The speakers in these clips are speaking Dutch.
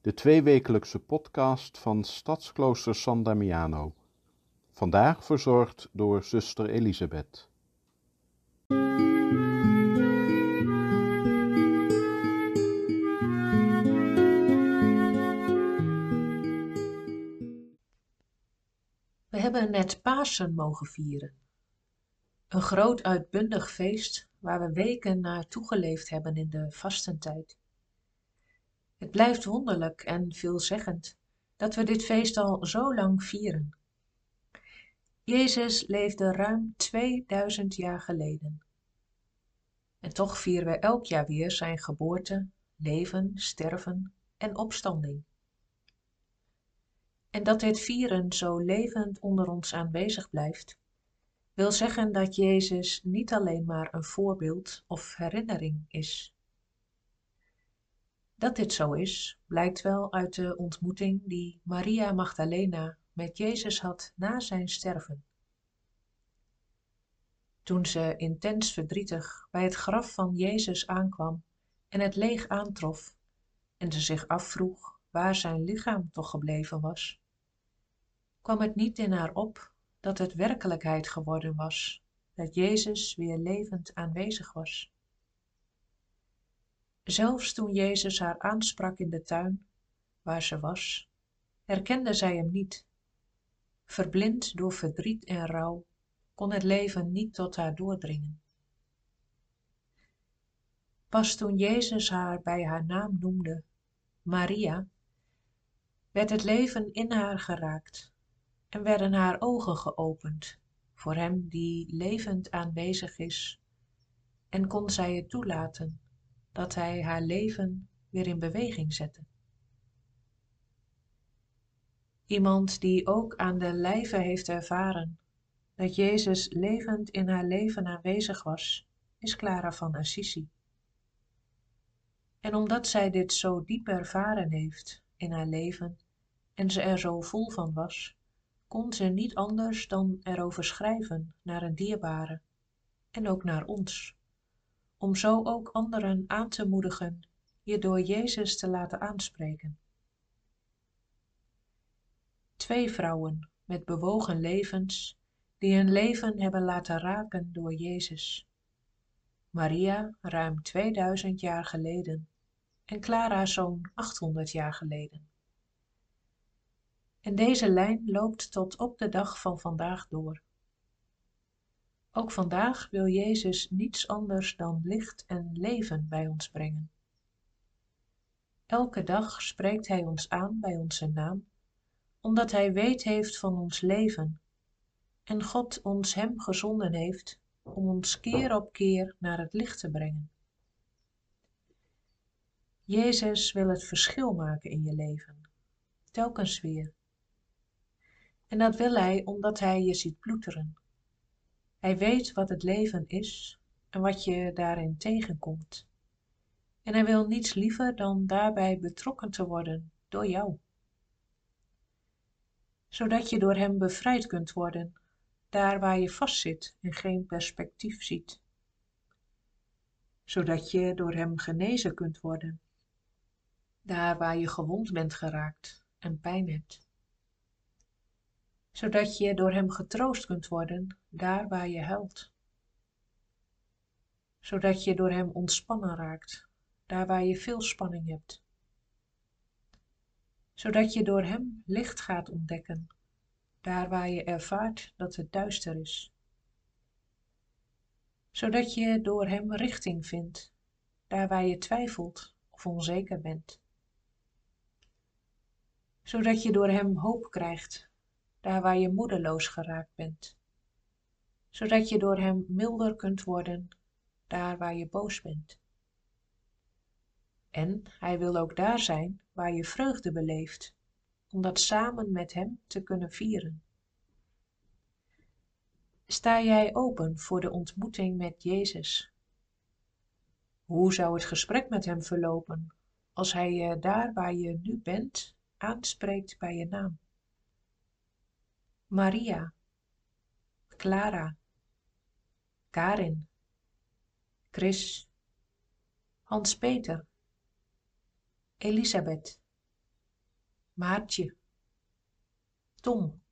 de tweewekelijkse podcast van Stadsklooster San Damiano. Vandaag verzorgd door zuster Elisabeth. We hebben net Pasen mogen vieren. Een groot uitbundig feest waar we weken naar toegeleefd hebben in de vastentijd. Het blijft wonderlijk en veelzeggend dat we dit feest al zo lang vieren. Jezus leefde ruim 2000 jaar geleden. En toch vieren we elk jaar weer zijn geboorte, leven, sterven en opstanding. En dat dit vieren zo levend onder ons aanwezig blijft, wil zeggen dat Jezus niet alleen maar een voorbeeld of herinnering is. Dat dit zo is, blijkt wel uit de ontmoeting die Maria Magdalena met Jezus had na zijn sterven. Toen ze intens verdrietig bij het graf van Jezus aankwam en het leeg aantrof en ze zich afvroeg waar zijn lichaam toch gebleven was, kwam het niet in haar op dat het werkelijkheid geworden was, dat Jezus weer levend aanwezig was. Zelfs toen Jezus haar aansprak in de tuin, waar ze was, herkende zij hem niet. Verblind door verdriet en rouw, kon het leven niet tot haar doordringen. Pas toen Jezus haar bij haar naam noemde, Maria, werd het leven in haar geraakt en werden haar ogen geopend voor hem die levend aanwezig is en kon zij het toelaten dat hij haar leven weer in beweging zette. Iemand die ook aan de lijve heeft ervaren dat Jezus levend in haar leven aanwezig was, is Clara van Assisi. En omdat zij dit zo diep ervaren heeft in haar leven en ze er zo vol van was, kon ze niet anders dan erover schrijven naar een dierbare en ook naar ons, om zo ook anderen aan te moedigen je door Jezus te laten aanspreken. Twee vrouwen met bewogen levens die hun leven hebben laten raken door Jezus. Maria ruim 2000 jaar geleden en Clara zo'n 800 jaar geleden. En deze lijn loopt tot op de dag van vandaag door. Ook vandaag wil Jezus niets anders dan licht en leven bij ons brengen. Elke dag spreekt Hij ons aan bij onze naam, omdat Hij weet heeft van ons leven en God ons Hem gezonden heeft om ons keer op keer naar het licht te brengen. Jezus wil het verschil maken in je leven, telkens weer. En dat wil hij omdat hij je ziet ploeteren. Hij weet wat het leven is en wat je daarin tegenkomt. En hij wil niets liever dan daarbij betrokken te worden door jou. Zodat je door hem bevrijd kunt worden, daar waar je vastzit en geen perspectief ziet. Zodat je door hem genezen kunt worden, daar waar je gewond bent geraakt en pijn hebt zodat je door hem getroost kunt worden daar waar je huilt. Zodat je door hem ontspannen raakt, daar waar je veel spanning hebt. Zodat je door hem licht gaat ontdekken, daar waar je ervaart dat het duister is. Zodat je door hem richting vindt, daar waar je twijfelt of onzeker bent. Zodat je door hem hoop krijgt daar waar je moedeloos geraakt bent, zodat je door hem milder kunt worden daar waar je boos bent. En hij wil ook daar zijn waar je vreugde beleeft, om dat samen met hem te kunnen vieren. Sta jij open voor de ontmoeting met Jezus? Hoe zou het gesprek met hem verlopen als hij je daar waar je nu bent aanspreekt bij je naam? Maria, Clara, Karin, Chris, Hans-Peter, Elisabeth, Maartje, Tom.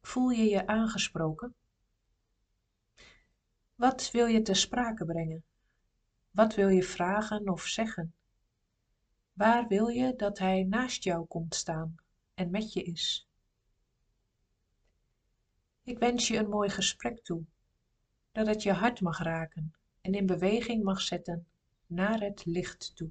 Voel je je aangesproken? Wat wil je ter sprake brengen? Wat wil je vragen of zeggen? Waar wil je dat hij naast jou komt staan en met je is? Ik wens je een mooi gesprek toe, dat het je hart mag raken en in beweging mag zetten naar het licht toe.